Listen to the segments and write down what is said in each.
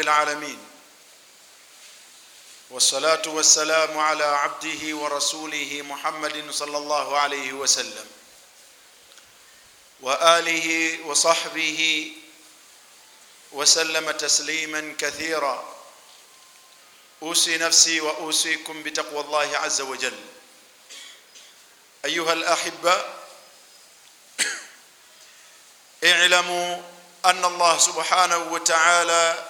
العالمين. والصلاة والسلام على عبده ورسوله محمد صلى الله عليه وسلم. وآله وصحبه وسلم تسليما كثيرا. أوصي نفسي وأوصيكم بتقوى الله عز وجل. أيها الأحبة اعلموا أن الله سبحانه وتعالى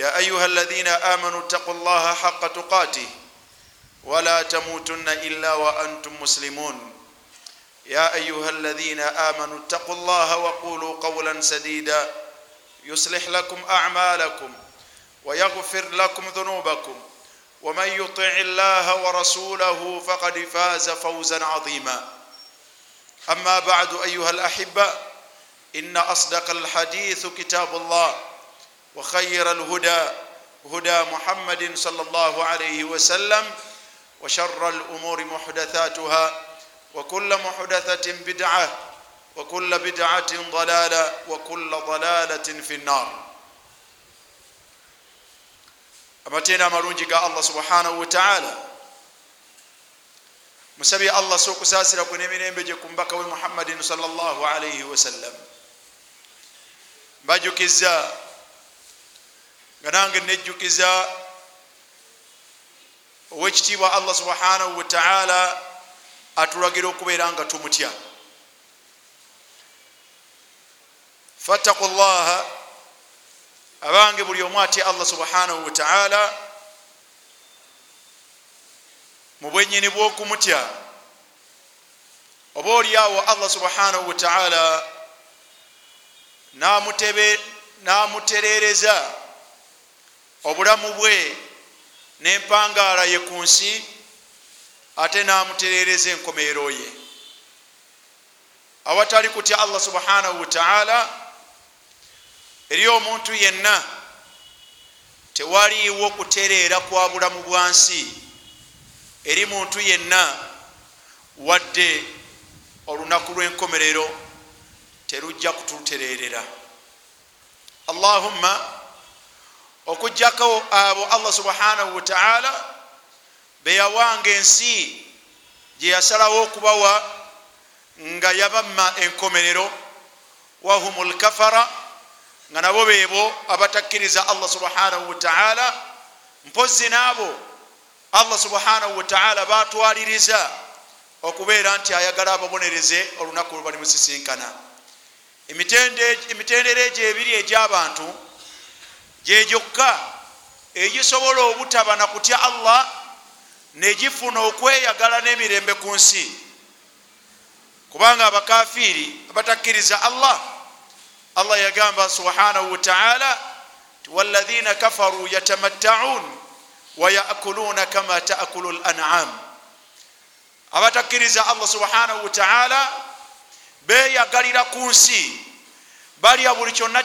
يا أيها الذين آمنوا اتقوا الله حق تقاته ولا تموتن إلا وأنتم مسلمون. يا أيها الذين آمنوا اتقوا الله وقولوا قولا سديدا. يصلح لكم أعمالكم ويغفر لكم ذنوبكم. ومن يطع الله ورسوله فقد فاز فوزا عظيما. أما بعد أيها الأحبة إن أصدق الحديث كتاب الله. وخير الهدى هدى محمد صلى الله عليه وسلم وشر الأمور محدثاتها وكل محدثة بدعة وكل بدعة ضلالة وكل ضلالة في النار amateera amalungi ga allah subhanahu wataala musabye allah si okusaasira kwe n'emirembe gye ku mubaka we muhammadin salllah alaihi wasallam mbajukiza nga nange nejjukiza owekitiibwa allah subhanahu wataala atulagira okubeera nga tumutya. Fattaku llaha abange buli omu atya allah subhanahu wataala mu bwenyini bwokumutya. Oba oliawo allah subhanahu wataala namuterereza obulamu bwe nempangaala ye ku nsi ate namuterereza enkomeero ye. Awatali kutya allah subhanahu wataala eri omuntu yenna tewaliiwo kutereera kwa bulamu bwa nsi. Eri muntu yenna wadde olunaku lw'enkomerero terujja kututererera allahumma okugjako abo allah subhanahu wataala beyawanga ensi gye yasalawo okubawa nga yabamma enkomerero. Wahum lkafara nga nabo beebo abatakkiriza allah subhanahu wataala mpozi naabo allah subhanahu wataala batwaliriza okubeera nti ayagala ababonereze olunaku lwe bali musisinkana emitendera egyo ebiri egy'abantu gyegyokka egisobola obutaba na kutya allah negifuna okweyagala n'emirembe ku nsi. Kubanga abakafiiri abatakkiriza allah allah yagamba subhanahu wataala walahina kafaru yatamattaun wayakuluna kama taakulu lanam abatakkiriza allah subhanahu wataala beyagalira ku nsi. Balya buli kyonna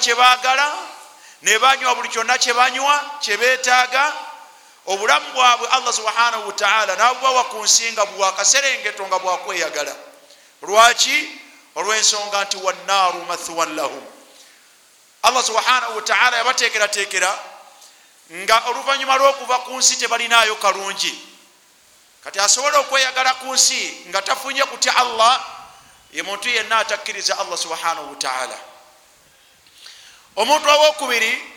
kyebagala nebanywa buli kyonna kyebanywa kyebetaaga obulamu bwabwe allah subhanahu wataala nabubawa ku nsi nga bwakaserengeto nga bwakweyagala. Lwaki? Olwensonga nti wannaaru mathwan lahum. Allah subhanahu wataala yabatekeratekera nga oluvanyuma lwokuva ku nsi tebalinayo kalungi. Kati asobole okweyagala ku nsi nga tafunye kutya allah ye muntu yenna atakkiriza allah subhanahu wataala omuntu owokubiri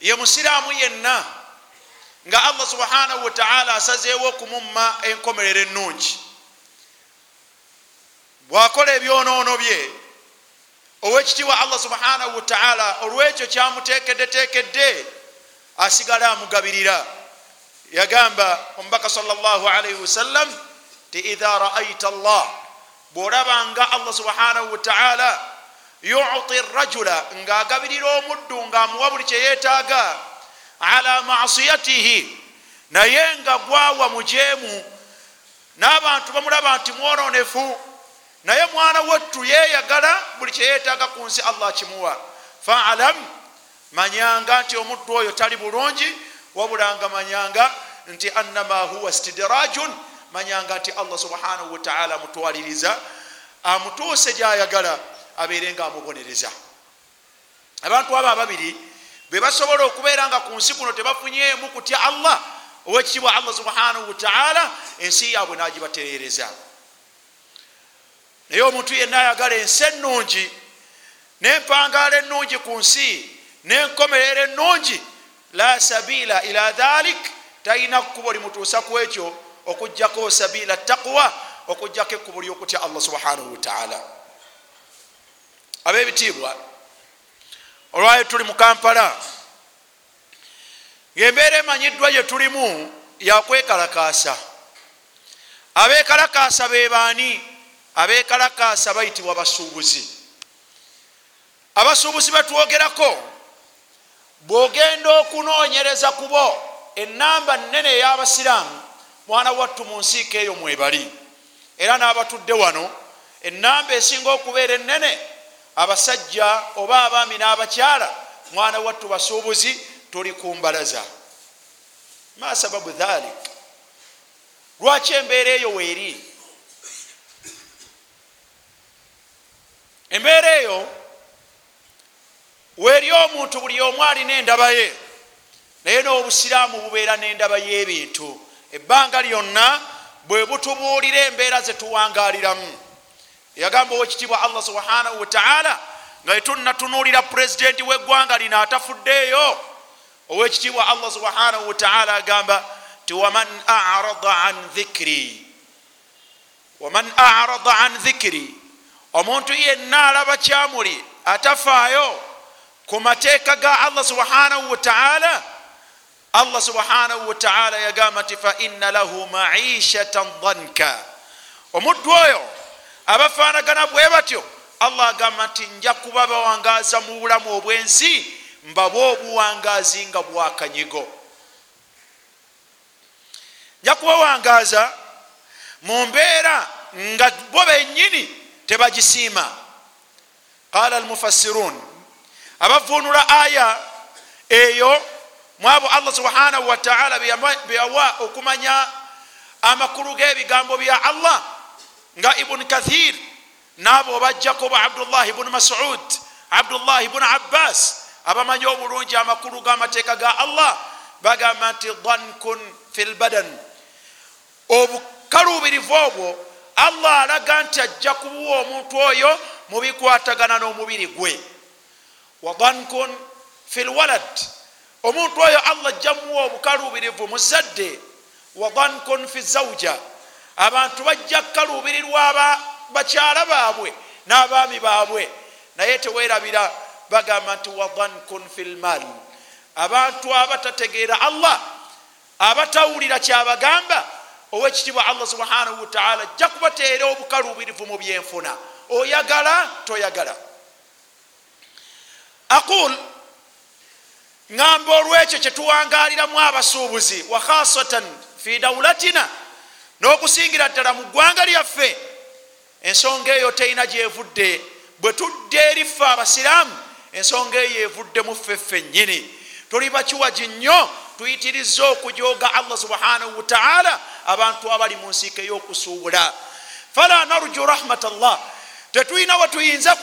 ye musiraamu yenna nga allah subhanahu wataala asazeewo okumumma enkomerero ennungi. Bwakola ebyonoono bye owekitiibwa allah subhanahu wataala olwekyo kyamutekeddetekedde asigale amugabirira. Yagamba omubaka salllahalaihi wasallam ti idha raaita allah bwolabanga allah subhanahu wataala yuti rajula ngaagabirira omuddu ngaamuwa buli kyeyetaaga ala masiyatihi naye nga gwawa mujeemu n'abantu bamulaba nti mwononefu naye mwana wattu yeyagala buli kyeyetaaga ku nsi allah kimuwa. Faalam manyanga nti omuddu oyo tali bulungi wabulanga manyanga nti annama huwa stidrajun manyanga nti allah subhanahu wataala amutwaliriza amutuuse gyayagala abeere nga amubonereza. Abantu abo ababiri bebasobola okubeera nga ku nsi kuno tebafunyeemu kutya allah owekitiibwa allah subhanahu wataala ensi yaabwe nagibaterereza naye omuntu yenna ayagala ensi ennungi nempangaala ennungi ku nsi nenkomerera ennungi la sabiila ila dhalik talina kkubo limutuusa ku ekyo okugjako sabiila taqwa okugjako ekkubo lyokutya allah subhanahu wataala abebitiibwa. Olwayo tuli mu kampala. Ngaembeera emanyiddwa gye tulimu yakwekalakaasa abekalakaasa be baani? Abekalakaasa bayitibwa basuubuzi abasuubuzi betwogerako bwogenda okunoonyereza kubo enamba nene ey'abasiraamu mwana wattu mu nsiika eyo mwebali era n'abatudde wano enamba esinga okubeera enene abasajja oba abaami n'abakyala mwana wattu basuubuzi tuli ku mbalaza. Ma sababu dhalik? Lwaki embeera eyo weeri? Embeera eyo weeri omuntu buli omu alina endaba ye naye n'obusiraamu bubeera n'endaba y'ebintu. Ebbanga lyonna bwe butubuulira embeera zetuwangaliramu yagamba owekitiibwa allah subhanahu wataala nga etunatunuulira pulezidenti w'eggwanga lino atafuddeeyo. Owekitiibwa allah subhanahu wataala agamba ti waman arada an dhikiri waman arada an dhikiri omuntu yenna alaba kyamuli atafaayo ku mateeka ga allah subhanahu wataala allah subhanahu wataala yagamba nti faina lahu maishatan dhanka. Omuddu oyo abafaanagana bwe batyo allah agamba nti nja kuba bawangaza mu bulamu obwensi mbaba obuwangazi nga bwakanyigo nja kubawangaza mu mbeera nga bo benyini tebagisiima. Qala almufassirun abavunula aya eyo mwabo allah subhanahu wataala beyawa okumanya amakulu g'ebigambo bya allah nga ibuni kathir naabo bajjako ba abdullahi bunu masud abdullahi bunu abbas. Abamanyi obulungi amakulu g'amateeka ga allah bagamba nti dankun fi lbadan obukaluubirivu obwo allah alaga nti ajja kubuwa omuntu oyo mu bikwatagana n'omubiri gwe. Wa dankun fi lwalad omuntu oyo allah ajja muwa obukaluubirivu mu zadde. Wa dankun fi zawja abantu bajja kukaluubirirwa bakyala baabwe n'abaami baabwe. Naye tewerabira bagamba nti wadankun fi lmal abantu abatategeera allah abatawulira kyabagamba owekitibwa allah subhanahu wataala ajja kubateera obukaluubirivu mu byenfuna. Oyagala toyagala. Aqul ŋamba olwekyo kyetuwangaliramu abasuubuzi wa khasatan fi daulatina n'okusingira ddala mu ggwanga lyaffe. Ensonga eyo terina gyevudde. Bwe tudde eriffe abasiraamu ensonga eyo evuddemu ffe ffennyini. Tuli bakiwagi nnyo tuyitiriza okujooga allah subhanahu wataala abantu abali mu nsiika ey'okusuubula fala narju rahmat llah tetulina we tuyinza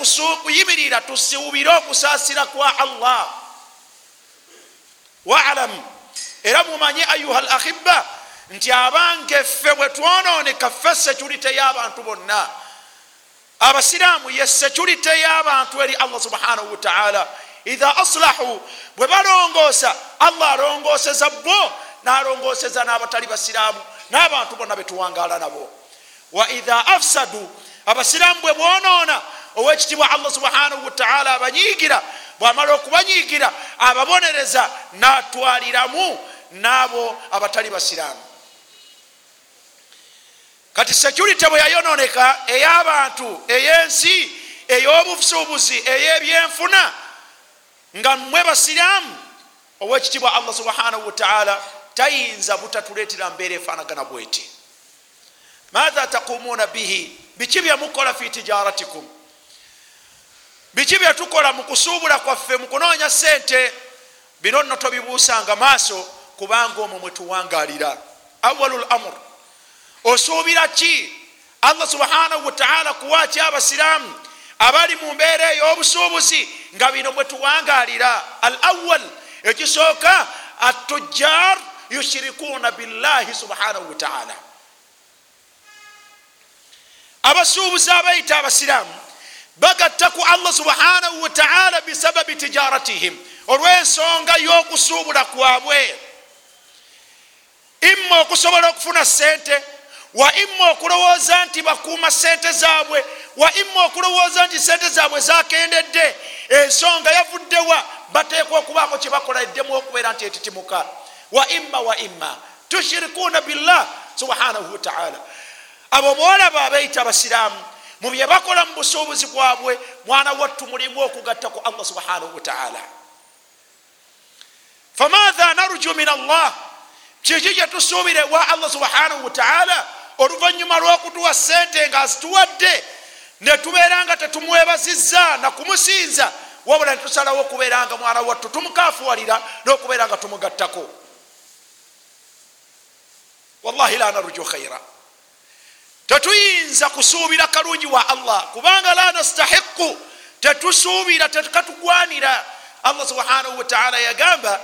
kuyimirira tusuubire okusaasira kwa allah. Waalamu era mumanyi ayuha l ahiba nti abange ffe bwe twonooneka ffe security y'abantu bonna abasiraamu ye security y'abantu eri allah subhanahu wataala idha aslahu bwe balongoosa allah alongooseza bo n'alongooseza n'abatali basiraamu n'abantu bonna betuwangaala nabo. Wa idha afsadu abasiraamu bwe bwonoona owekitibwa allah subhanahu wataala abanyiigira bwamala okubanyiigira ababonereza n'atwaliramu n'abo abatali basiraamu kati security bwe yayononeka ey'abantu ey'ensi ey'obusuubuzi ey'ebyenfuna nga mmwe basiraamu owekitibwa allah subhanahu wataala tayinza butatuleetera mbeera efaanagana bweti. Maatha taqumuuna bihi biki byemukola fi tijaratikum biki byetukola mu kusuubula kwaffe mu kunoonya sente bino nno tobibuusanga maaso kubanga omwo mwe tuwangalira awalu lamur osuubira ki allah subhanahu wataala kuwaki abasiraamu abali mu mbeera ey'obusuubuzi nga bino bwe tuwangalira. Al awal ekisooka atujjar yushirikuuna billahi subhanahu wataala abasuubuzi abayita abasiraamu bagatta ku allah subhanahu wataala bisababi tijaratihim olw'ensonga y'okusuubula kwabwe. Imma okusobola okufuna sente wa imma okulowooza nti bakuuma sente zaabwe wa imma okulowooza nti sente zaabwe zakendedde ensonga yavuddewa bateekwa okubaako kyebakola eddemu okubeera nti etitimuka. Wa imma wa imma. Tushirikuuna billah subhanahu wataala abo boolaba abeeyita abasiraamu mu bye bakola mu busuubuzi bwabwe mwana wattu mulimu okugatta ku allah subhanahu wataala famatha narju min allah? Kiki kyetusuubira ewa allah subhanahu wataala oluvanyuma lw'okutuwa sente nga azituwadde netubeera nga tetumwebazizza nakumusinza wabula netusalawo okubeera nga mwana wattu tumukafuwalira n'okubeera nga tumugattako. Wallahi la narju khaira tetuyinza kusuubira kalungi wa allah kubanga la nastahiqu tetusuubira tekatugwanira allah subhanahu wataala yagamba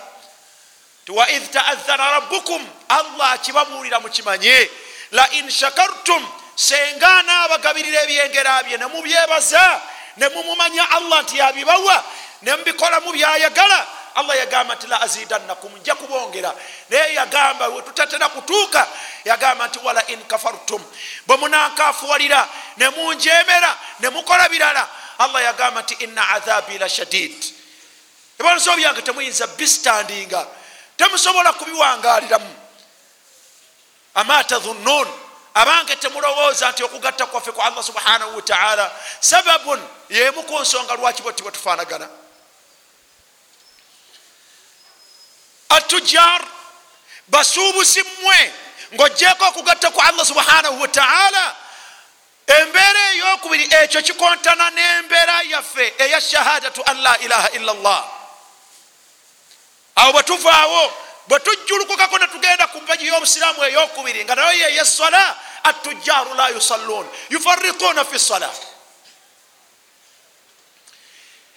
ti waidh taadhana rabbukum allah akibabuulira mukimanye lain shakartum senga anaabagabirira ebyengera bye. Nemubyebaza nemumumanya allah nti yabibawa nemubikolamu byayagala. Allah yagamba nti la azidannakum nja kubongera. Naye yagamba wetutatera kutuuka. Yagamba nti wala in kafartum bwe munankafuwalira. Nemunjemera nemukola birala. Allah yagamba nti ina adhabi la shadid. Ebonso byange temuyinza bistandinga temusobola kubiwangaliramu ama tadhunnun abange temulowooza nti okugatta kwaffe kwa allah subhanahu wataala sababun yemu ku nsonga lwaki bwe tibwe tufaanagana. Atujar basuubuzi mmwe ngaogyeko okugatta ku allah subhanahu wataala embeera eyokubiri ekyo kikontana n'embeera yaffe eya shahadatu an la ilaha illa llah awo bwe tuvaawo bwe tujjulukukako netugenda ku mpaji y'obusiraamu eyokubiri nga nayo yeye sola atujjaru la yusalluun yufarikuuna fi sola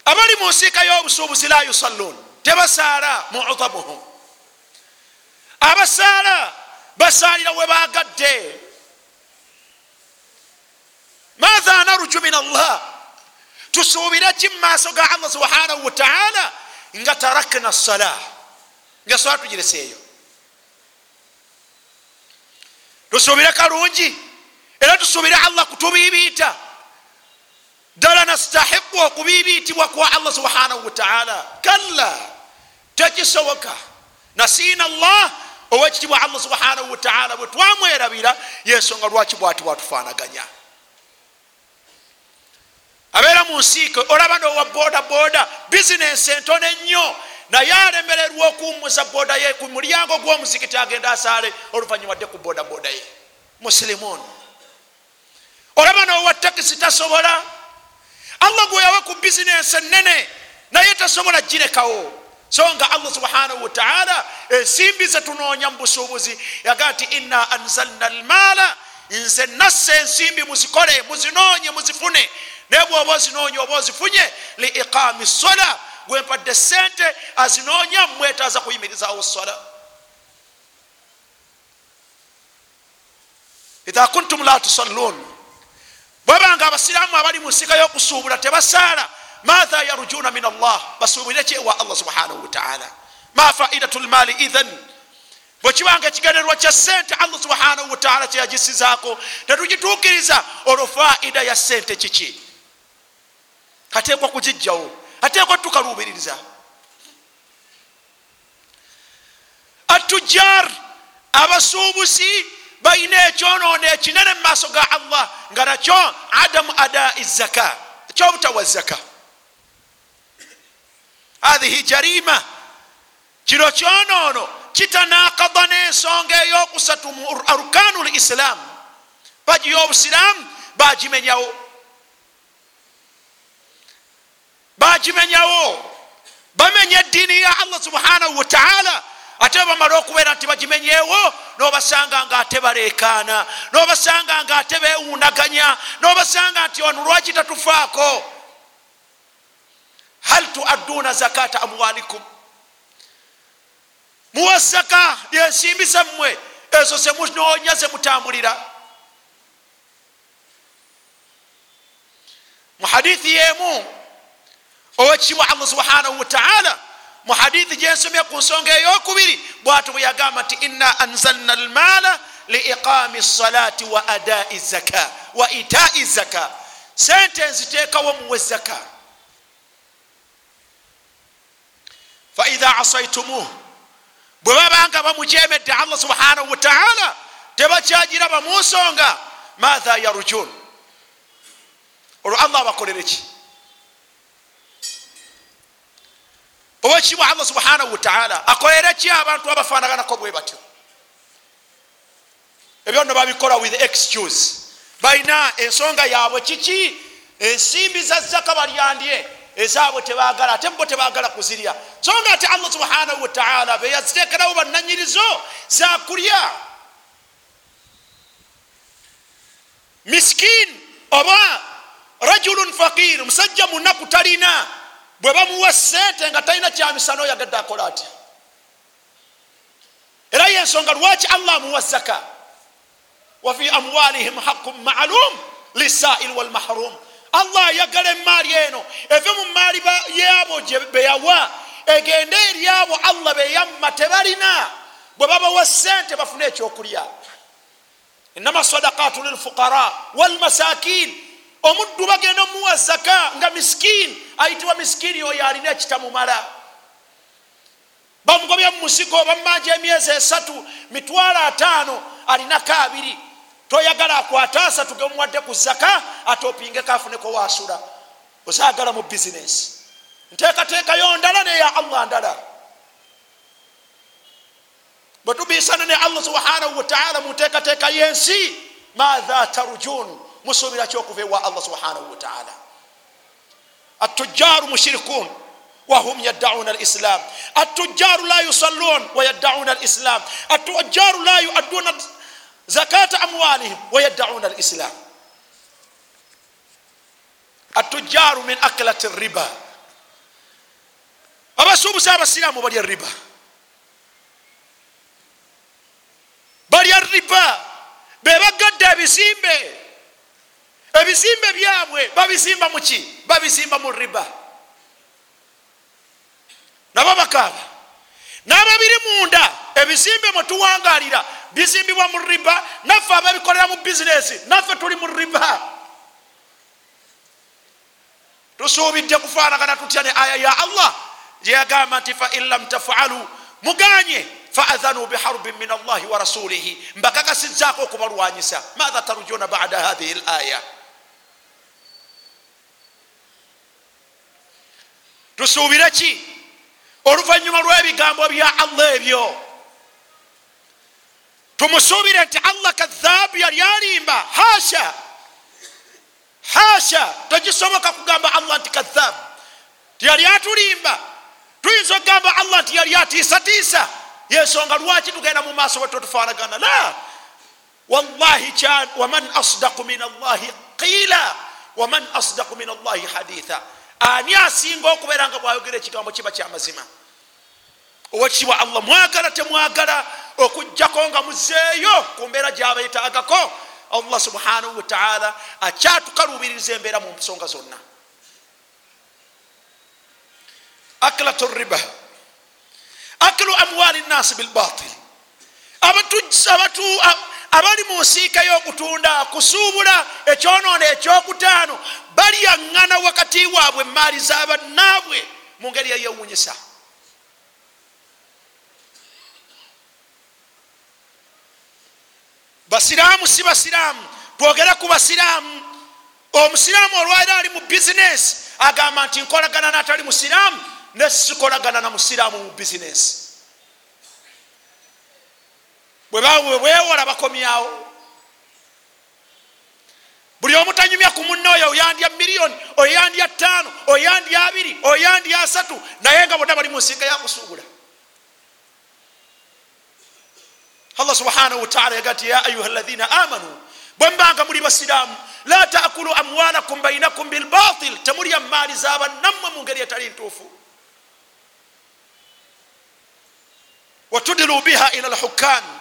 abali mu nsiika y'obusuubuzi la yusalluun tebasaala mudamuhum abasaala basaalira we bagadde maatha naruju min allah? Tusuubire ki mumaaso ga allah subhanahu wataala nga tarakna sala nga sola tugireseeyo tusuubire kalungi era tusuubire allah kutubiibiita. Ddala nastahiqu okubiibiitibwa kwa allah subhanahu wataala kalla tekisoboka. Nasiina allah owekitibwa allah subhanahu wataala bwe twamwerabira yensonga lwaki bwati bwatufaanaganya? Abeera mu nsiike olaba nowa boda boda bizinensi entono ennyo naye alemererwa okuwumuza boda ye ku mulyango gw'omuzikiti agenda asaale oluvanyuma dde ku boda boda ye musilimuun olaba nowa takisi tasobola? Allah gweyawa ku bizinensi enene naye tasobola girekawo. So nga allah subhanahu wataala ensimbi zetunoonya mu busuubuzi yagaa nti inna anzalna almaala nze nassa ensimbi muzikole muzinoonye muzifune. Naye bwoba ozinoonya oba ozifunye li iqaami sola gwempadde sente azinoonya mwetaaza kuyimirizawo sola idha kuntum la tusalluun bwebanga abasiraamu abali mu nsika y'okusuubula tebasaala matha yarujuna min allah? Basuubire kyewa allah subhanahu wataala ma faidatu lmaali ithan bwekibanga ekigendererwa kya sente allah subhanahu wataala kyeyagisizaako tetugituukiriza olwo faida ya sente kiki? Ateekwa kugijjawo ateekwa tukaluubiririza atujar abasuubuzi balina ekyonoono ekinene mu maaso ga allah nga nakyo adamu adai zaka ekyobutawa zaka. Hathihi jarima kino kyonoono kitanakada n'ensonga eyokusatu mu arukanu l islaamu pagi y'obusiraamu bagimenyawo bagimenyawo bamenya eddiini ya allah subhanahu wataala ate bamala okubeera nti bagimenyeewo nobasanga nga ate baleekaana nobasanga nga ate bewunaganya nobasanga nti wano lwaki tatufaako? Hal tuadduuna zakata amwalikum muwa zaka yensimbi zammwe ezo zemunoonya zemutambulira mu hadithi yemu owekitibwa allah subhanahu wataala mu hadithi gyensomye ku nsonga eyokubiri bwatu bwe yagamba nti inna anzalna almaala liiqami salati wa adai zaka wa itai zaka. Sente nziteekawo muwe zaka. Faidha asaitumuh bwe babanga bamujemedde allah subhanahu wataala tebakyagiraba mu nsonga matha yarujun? Olwo allah abakolere ki owekibwa allah subhanahu wataala akolere ki abantu abafanaganako bwe batyo? Ebyo no babikola with excuse. Balina ensonga yaabwe kiki? Ensimbi za zaka balyandye ezaabwe tebagala ate bo tebagala kuzirya. So nga ate allah subhanahu wataala beyaziteekerawo bananyirizo zakulya miskin oba rajulun fakir musajja munaku talina bwe bamuwa sente nga talina kyamisano oyagadde akola atya? Era yensonga lwaki allah amuwa zaka? Wafi amwalihim haqun maalum lisail walmahrum. Allah ayagala emaali eno. Eve mu maali yabo beyawa egende eri abo allah beyamma tebalina. Bwe babawa sente bafune ekyokulya. Inama sadakatu lilfuqara walmasakin omuddu bagenda omuwa zaka nga miskini ayitibwa miskini oyo alina ekitamumala. Bamugobya mumusigo bamumanja emyezi esatu mitwalo ataano alinako abiri toyagala akwate asatu gemuwadde ku zaka ate opingeko afuneko wasula osagala mu bizinesi. Nteekateekayo ndala neya allah ndala. Bwe tubiisana ne allah subhanahu wataala mu nteekateeka yensi matha tarujun musuubira kyokuva ewa allah subhanahu wataala atujjaru mushirikun wahum yaddauna alislam. Atujjaru la yusallun wayaddauna alislam. Atujjaru la yuadduna zakata amwalihim wayaddauna alislam. Atujjaru min aklati riba. Abasuubuzi abasiraamu balya riba. Balya riba. Bebagadde ebizimbe ebizimbe byabwe babizimba muki babizimba mu riba. Nabo bakaaba. N'ababiri munda ebizimbe mwetuwangalira bizimbibwa mu riba naffe ababikolera mu bizinesi naffe tuli mu riba. Tusuubidde kufaanagana tutya ne aya ya allah? Gyeyagamba nti fain lam tafalu muganye. Faadhanu biharbin min allahi wa rasulihi. Mbakakasizzaako okubalwanyisa. Matha tarujuna bada hathihi l aya tusuubire ki oluvanyuma lw'ebigambo bya allah ebyo tumusuubire nti allah kadhaabu yali alimba. Hasha hasha tekisoboka kugamba allah nti kadhaabu. Tiyali atulimba. Tuyinza okugamba allah nti yali atiisatiisa. Yensonga lwaki tugenda mu maaso bwetwe tufaanagana la! Wallahi waman asdaku min allahi qiila waman asdaku min allahi haditha ani asinga okubeera nga bwayogera ekigambo kiba kyamazima owekitibwa allah mwagala temwagala okugjako nga muzeeyo ku mbeera gyabeetaagako allah subhanahu wataala akyatukalubiririza embeera mu nsonga zonna. Aklat riba. Aklu amwali nnasi bilbatil abali mu nsiika y'okutunda kusuubula ekyonoono ekyokutaano balyaŋŋana wakati waabwe emaali z'abannaabwe mu ngeri eyewunyisa basiraamu si basiraamu twogere ku basiraamu. Omusiraamu olwaira ali mu bizinesi agamba nti nkolagana natali musiraamu nesikolagana na musiraamu mu bizinesi bwewewola bakomyawo buli omutanyumya ku munne oyo oyandya miliyoni oyandya ttaano oyandya abiri oyandya asatu naye nga bonna bali mu nsinga yakusuubula allah subhanahu wataala yaga ti ya ayuha lahina amanu bwembanga muli basiraamu la taakulu amwalakum bainakum bilbatil temulya maali zabannammwe mu ngeri etali ntuufu. Watudiru biha ila lhukami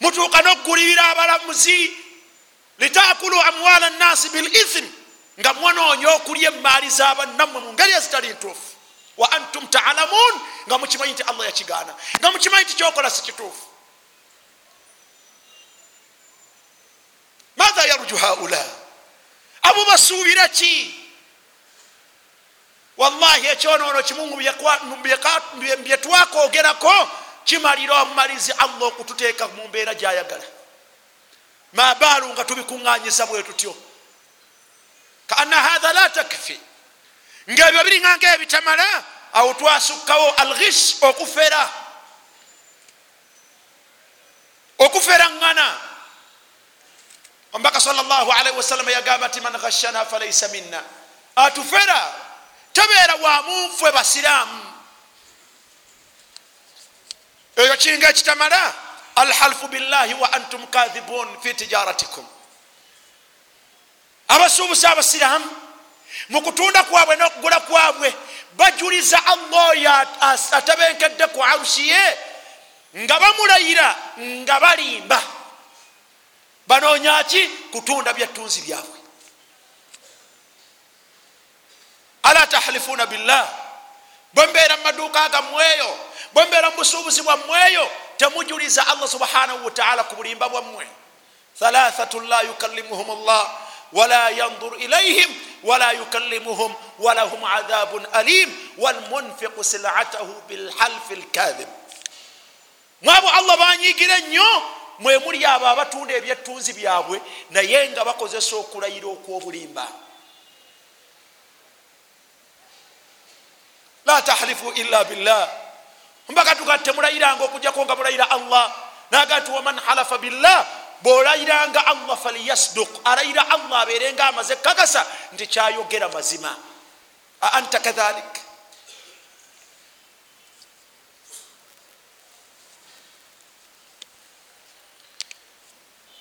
mutuuka nokugulirira abalamuzi litakulu amwala nnasi bilithim nga mwanoonya okulya emaali zabannammwe mu ngeri ezitali ntuufu. Wa antum talamun nga mukimanyi nti allah yakigaana. Nga mukimanyi nti kyokola si kituufu. Matha yarju haula? Abo basuubira ki? Wallahi ekyonoono kimungu byetwakogerako kimalira omumalizi allah okututeeka mu mbeera gyayagala. Mabaalu nga tubikuŋŋanyiza bwe tutyo. Kaana hatha la takfi. Ngaebyo biringanga ebitamala awo twasukkawo alghis okufera. Okufera ŋŋana. Omubaka salllahalaihi wasallama yagamba nti man ghashana falaisa minna. Atufera tabeera wamunfwe basiraamu eyo kinga ekitamala alhalfu billahi wa antum kadhibun fi tijaratikum. Abasuubuzi abasiramu mukutunda kwabwe nokugula kwabwe bajuliza allah oyo atabenkedde ku arushi ye nga bamulayira nga balimba. Banoonyaki kutunda byetunzi byabwe. Ala tahlifuna billah? Bwembeera mumaduuka gammweyo bwembeera mubusuubuzi bwammweyo temujuliza allah subhanahu wataala ku bulimba bwammwe. Thalathatun la yukallimuhum llah wala yandur ilaihim wala yukallimuhum walahum adhabun alim walmunfiqu silatahu bilhalfi lkadhib mwabo allah banyigira ennyo mwe muli abo abatunda ebyettunzi byabwe naye nga bakozesa okulayira okwobulimba. La tahlifu illa billah mpaka tuga temulayiranga okujjako nga mulayira allah. Naga nti waman halafa billah bwolayiranga allah faliyasduk alayira allah abeerenga amaze kakasa nti kyayogera mazima. A anta kadhalik?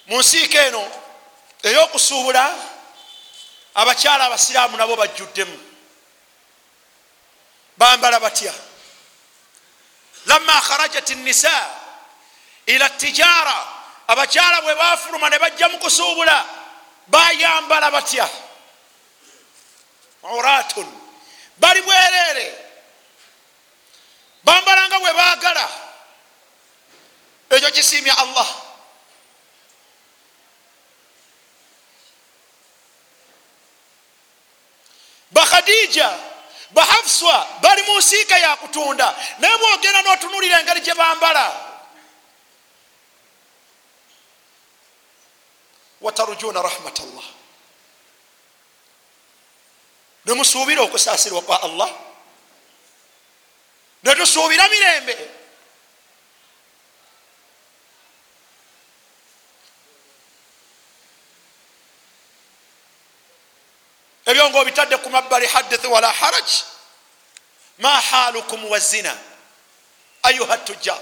Mu nsiika eno ey'okusuubula abakyala abasiraamu nabo bajjuddemu. Bambala batya lama kharajat nisa ila tijara abakyala bwe bafuluma ne bajja mu kusuubula bayambala batya? Uratun. Bali bwereere. Bambalanga bwe baagala. Ekyo kisiimya allah. Bakhadija bahafswa bali mu nsiika yakutunda naye bwogenda notunulira engeri gye bambala watarujuna rahmat llah nemusuubira okusaasirwa kwa allah netusuubira mirembe ebyo nga obitadde ku mabbali hadith wala haraj ma halukum wazina ayuha tujja.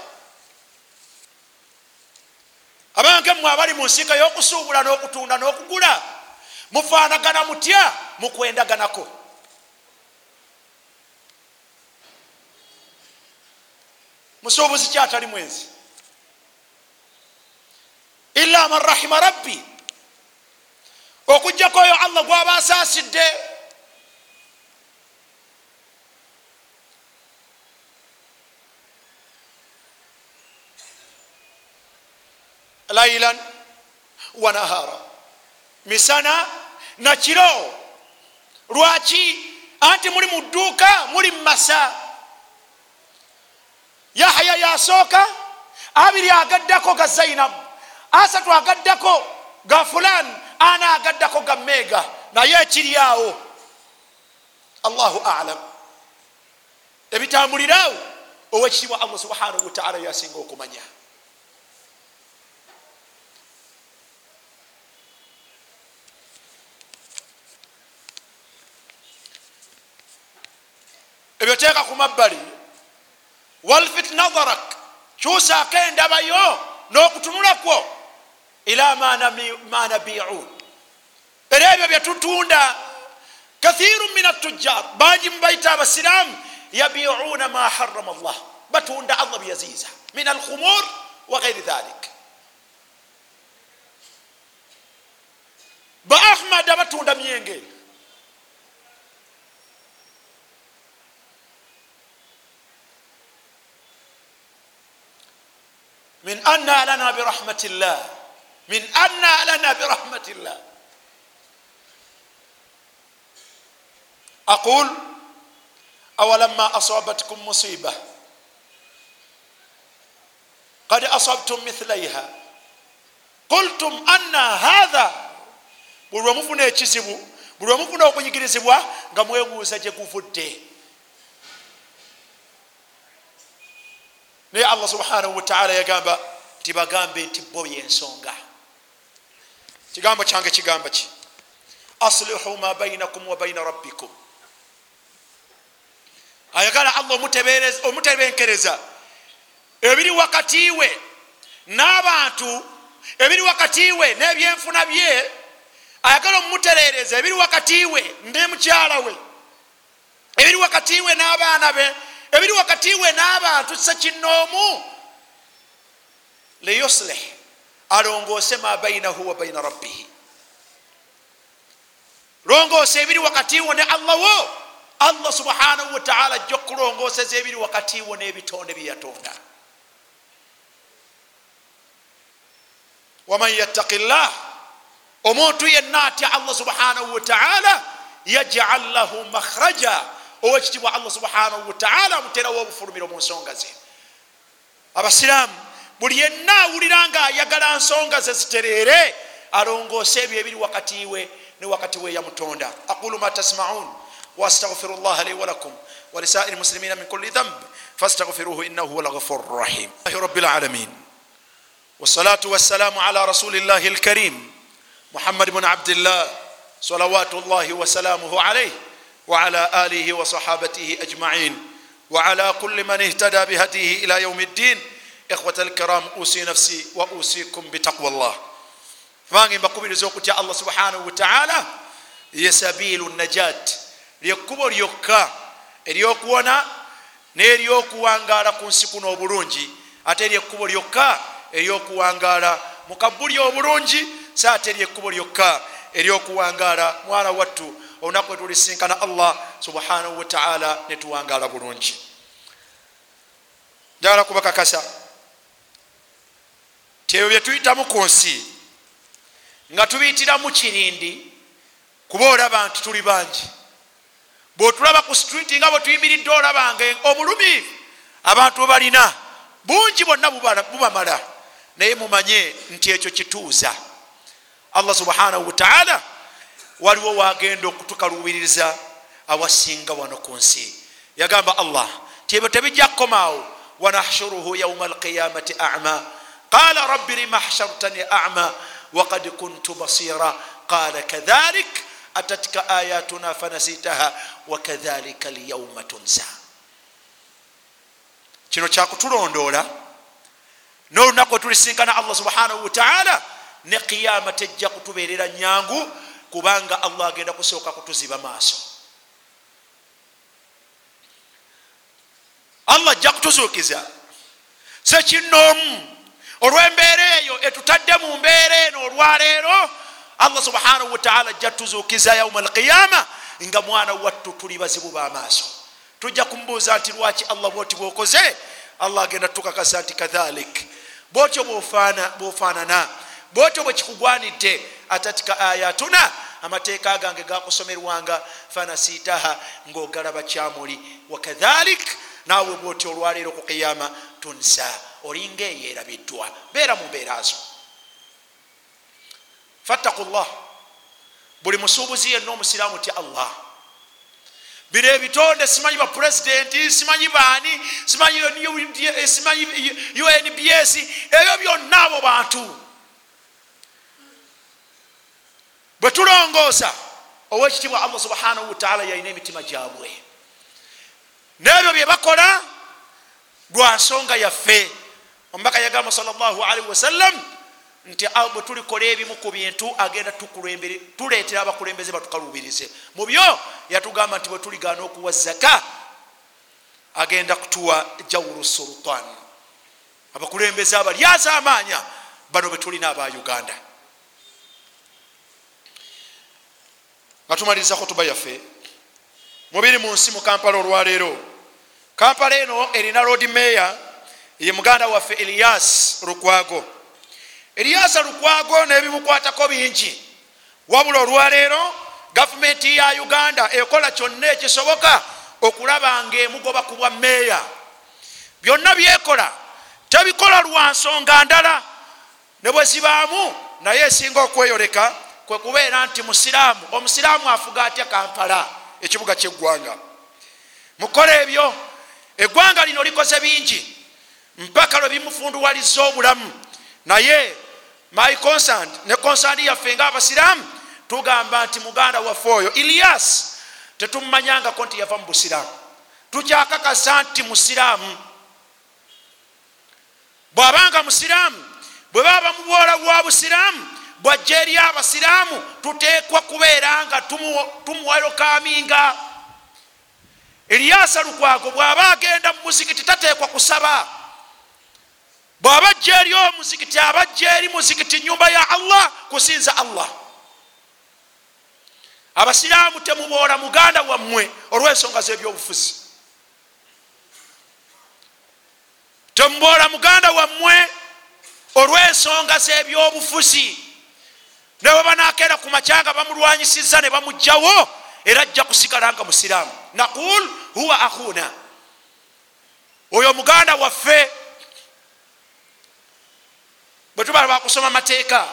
Abange mmwe abali mu nsiika y'okusuubula n'okutunda n'okugula mufaanagana mutya mukwendaganako musuubuzi kyatali mwenzi. Illa man rahima rabbi okujjako oyo allah gwaba asaasidde. Lailan wa nahara. Misana nakiro lwaki? Anti muli mu dduuka muli mumasa yahya yasooka abiri agaddako ga zainabu asatu agaddako ga fulan ana agaddako gammeega naye ekiri awo. Allahu alam. Ebitambuliraawo owekitiibwa allah subhanahu wataala yasinga okumanya. Ebyo teeka ku mabbali walfit nazarak kyusaako endaba yo n'okutunula kwo. Ila ma nabiun. Era ebyo byetutunda kathiru min atujjar bangi mubaita abasiramu yabiuna ma harama llah batunda allah byaziiza min alkhumur wa gairi dhalik. Ba ahmad abatunda myenge min anna lana birahmati llah min anna lana birahmati llah aqul awalama asabatkum musiba. Qad asabtum mithlaiha qultum anna hatha buli lwemufuna ekizibu buli lwemufuna okunyigirizibwa nga mwebuuza gye guvudde. Naye allah subhanahu wataala yagamba nti bagambe nti bo yensonga kigambo kyange kigamba ki aslihu ma bainakum wa baina rabbikum. Ayagala allah omutebenkereza. Ebiri wakati we n'abantu ebiri wakati we n'ebyenfuna bye ayagala omumuterereza ebiri wakati we ne mukyala we. Ebiri wakati we n'abaana be ebiri wakati we n'abantu sekinoomu liyuslih alongoose ma bainahu wa baina rabbihi. Longoose ebiri wakati wo ne allah wo. Allah subhanahu wataala ajja okulongooseza ebiri wakati wo n'ebitonde byeyatonda waman yattaki llah omuntu yenna atya allah subhanahu wataala yajal lahu makhraja. Owekitibwa allah subhanahu wataala amuterawo obufulumiro mu nsonga ze. Abasiraamu buli yenna awulira ng'ayagala nsonga ze zitereere alongoose ebyo ebiri wakati we ne wakati we yamutonda aqulu ma tasmaun واستغفر الله لي ولكم ولسائر المسلمين من كل ذنب فاستغفروه انه هو الغفور الرحيم الله رب العالمين والصلاه والسلام على رسول الله الكريم محمد بن عبد الله صلوات الله وسلامه عليه وعلى اله وصحابته اجمعين وعلى كل من اهتدى بهديه الى يوم الدين ikhwata alkiram usi nafsi wa usikum bitaqwa llah bange mbakubiriza okutya allah subhanahu wataala ye sabiilu najat lyekkubo lyokka eryokuwona n'eryokuwangaala ku nsi kuno obulungi ate eryekkubo lyokka eryokuwangaala mu kabbuli obulungi so ate eryekkubo lyokka eryokuwangaala mwana wattu olunaku wetulisinkana allah subhanahu wataala netuwangaala bulungi njagala kubakakasa ti ebyo byetuyitamu ku nsi nga tubiyitiramu kirindi kuba olaba nti tuli bangi. Bwotulaba ku streeti nga bwetuyimiridde olabanga obulumivu abantu bebalina bungi bonna bubamala. Naye mumanye nti ekyo kituuza. Allah subhanahu wataala waliwo wagenda okutukalubiriza awasinga wano ku nsi. Yagamba allah ti ebyo tebijja kukomaawo wanahshuruhu yauma alqiyamati ama qala rabbi lima hashartani ama wakad kuntu basira qala kadhalik atatka ayatuna fanasitaha wakadhalika lyauma tunsa kino kyakutulondoola nolunaku etulisinkana allah subhanahu wataala ne qiyama tejja kutubeerera nyangu kubanga allah agenda kusooka kutuziba maaso. Allah ajja kutuzuukiza. Sekinoomu olwembeera eyo etutadde mu mbeera eno olwaleero allah subhanahu wataala ajja tuzuukiza yauma alqiyama nga mwana wattu tuli bazibu bamaaso. Tujja kumubuuza nti lwaki allah bwoti bwokoze? Allah agenda tukakasa nti kathalik bwotyo bwofaanana. Bwotyo bwekikugwanidde atatika ayatuna amateeka gange gakusomerwanga fanasitaha ngaogalaba kyamuli. Wakathalik naawe bwotyo olwaleero ku qiyama tunsa olinga eyerabiddwa beera mu mbeerazo fattaku llah buli musuubuzi yenna omusiraamu tya allah. Bino ebitonde simanyi bapurezidenti simanyi baani simanyi unbs ebyo byonna abo bantu. Bwe tulongoosa owekitibwa allah subhanahu wataala yalina emitima gyabwe. Nebyo byebakola lwa nsonga yaffe omubaka yagamba salllahalihi wasallam nti bwe tulikola ebimu ku bintu agenda tuleetera abakulembeze batukalubirize mu byo yatugamba nti bwe tuligaana okuwa zaka agenda kutuwa jawuru sultan. Abakulembeze abalyaza amaanya bano betulina aba uganda. Nga tumaliriza kutuba yaffe mubiri mu nsi mu kampala olwaleero kampala eno erina rod meya ye muganda waffe eliyas lukwago. Eliyasa lukwago nebimukwatako bingi. Wabula olwaleero gavumenti ya uganda ekola kyonna ekisoboka okulaba nga emugoba ku bwa meeya byonna byekola tebikola lwa nsonga ndala ne bwe zibaamu naye esinga okweyoleka kwe kubeera nti musiraamu omusiraamu afuga atya kampala ekibuga kyeggwanga? Mukola ebyo eggwanga lino likoze bingi mpaka lwe bimufunduwaliza obulamu. Naye my consant ne konsandi yaffe nga abasiraamu tugamba nti muganda waffe oyo iliyas tetumumanyangako nti yava mu busiraamu. Tukyakakasa nti musiraamu. Bwabanga musiraamu bwe baba mubwola bwa busiraamu bwajja eri abasiraamu tuteekwa kubeera nga tumuwerokaminga eriyasa lukwago bw'aba agenda mu muzikiti tateekwa kusaba bw'aba ajja eri omuzikiti aba ajja eri muzikiti nyumba ya allah kusinza allah. Abasiraamu temuboola muganda wammwe olw'ensonga z'ebyobufuzi. Temuboola muganda wammwe olw'ensonga z'ebyobufuzi. Newe banakeera ku macyanga bamulwanyisiza ne bamugjawo era ajja kusigala nga musiraamu. Naqul huwa akhuna. Oyo muganda waffe bwe tubala bakusoma mateeka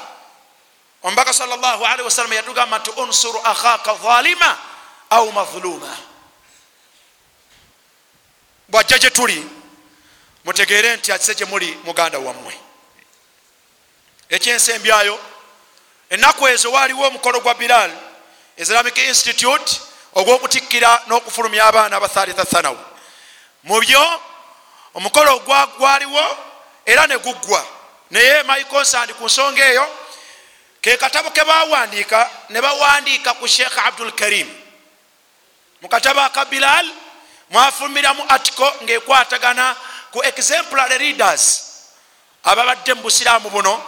omubaka salllahalihi wasalama yatugamba nti unsuru akhaka zalima au mazuluma bwajja gye tuli mutegeere nti akise gye muli muganda wammwe. Ekyensembyayo ennaku ezo waaliwo omukolo gwa bilal islamic institute ogw'okutikkira n'okufulumya abaana abathalitha thanawu. Mu byo omukolo gwaliwo era ne guggwa naye my consand ku nsonga eyo ke katabo ke bawandiika ne bawandiika ku sheekh abdul karim. Mu katabo aka bilal mwafulumiramu atiko ng'ekwatagana ku exemplary readers ababadde mu busiraamu buno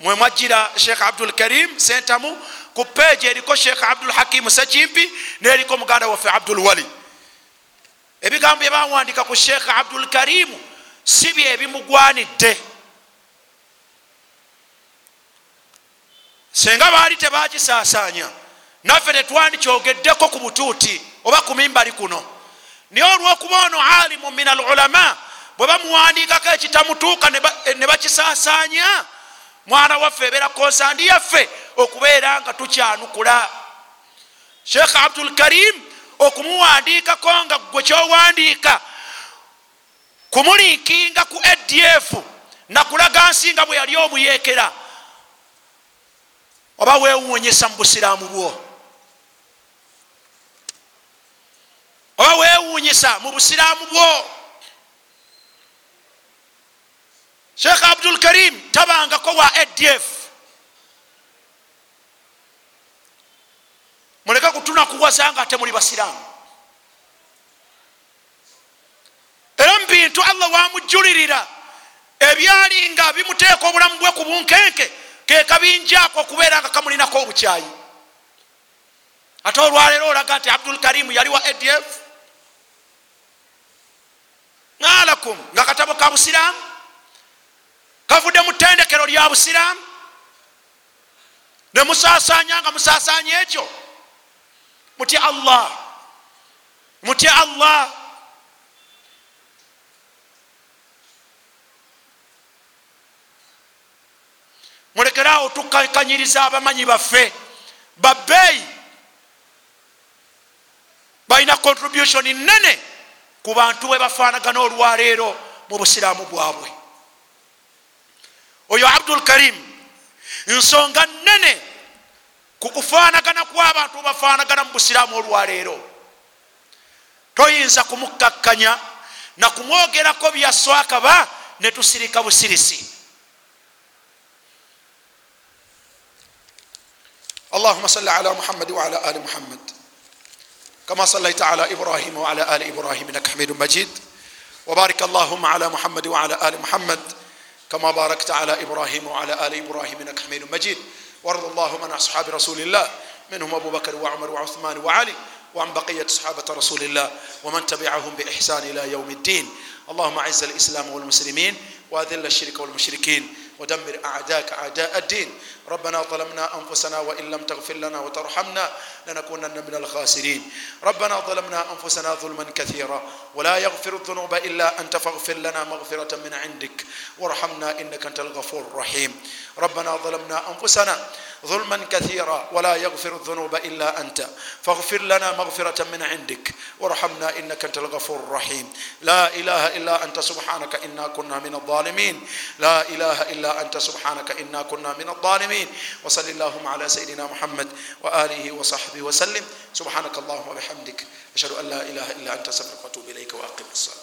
mwe mwajjira sheekh abdul karim sentamu ku peegi eriko sheekh abdul hakimu sakimpi neriko muganda waffe abdul wali. Ebigambo byebawandika ku sheekh abdul karimu si byebimugwanidde senga baali tebakisasanya naffe tetwandikyogeddeko ku butuuti oba ku mimbali kuno. Naye olwokuba ono alimu min al ulama bwe bamuwandikako ekitamutuuka ne bakisasanya mwana waffe ebeera konsandi yaffe okubeera nga tukyanukula. Sheekh abdul karim okumuwandiikako nga gwe kyowandiika kumulinkinga ku adf nakulaga nsi nga bwe yali omuyekera oba wewunyisa mu busiraamu bwo. Oba wewunyisa mu busiraamu bwo. Sheekh abdul karim tabangako wa adf muleke kutunakuwaza nga ate muli basiraamu. Era mu bintu allah wamujulirira ebyali nga bimuteeka obulamu bwe ku bunkenke ke kabinjako okubeera nga kamulinako obukyayi. Ate olwaleero olaga nti abdul karimu yali wa adf ngalakum nga katabo ka busiraamu? Kavudde mu ttendekero lya busiraamu? Ne musasanya nga musasanya ekyo? Mutya allah. Mutya allah mulekerawo tukakanyiriza abamanyi baffe. Babbeeyi balina contribution nene ku bantu bwe bafaanagana olwaleero mu busiraamu bwabwe. Oyo abdul karim nsonga nene ku kufaanagana kw'abantu bafaanagana mu busiraamu olwaleero toyinza kumukkakkanya nakumwogerako byaswakaba netusirika busirisi اللهم صل على محمد وعلى ال محمد كما صليت على ابراهيم وعلى ال ابراهيم انك حميد مجيد وبارك اللهم على محمد وعلى ال محمد كما باركت على ابراهيم وعلى ال ابراهيم انك حميد مجيد وارض اللهم عن اصحاب رسول الله منهم ابو بكر وعمر وعثمان وعلي وعن بقيه صحابه رسول الله ومن تبعهم باحسان الى يوم الدين اللهم اعز الاسلام والمسلمين واذل الشرك والمشركين ودمر اعداءك اعداء الدين ربنا ظلمنا أنفسنا وإن لم تغفر لنا وترحمنا لنكونن من الخاسرين. ربنا ظلمنا أنفسنا ظلما كثيرا ولا يغفر الذنوب إلا أنت فاغفر لنا مغفرة من عندك. وارحمنا إنك أنت الغفور الرحيم. ربنا ظلمنا أنفسنا ظلما كثيرا ولا يغفر الذنوب إلا أنت فاغفر لنا مغفرة من عندك. وارحمنا إنك أنت الغفور الرحيم. لا إله إلا أنت سبحانك إنا كنا من الظالمين. لا إله إلا أنت سبحانك إنا كنا من الظالمين. العالمين وصل اللهم على سيدنا محمد وآله وصحبه وسلم. سبحانك اللهم وبحمدك أشهد أن لا إله إلا أنت أستغفرك وأتوب إليك وأقم الصلاة.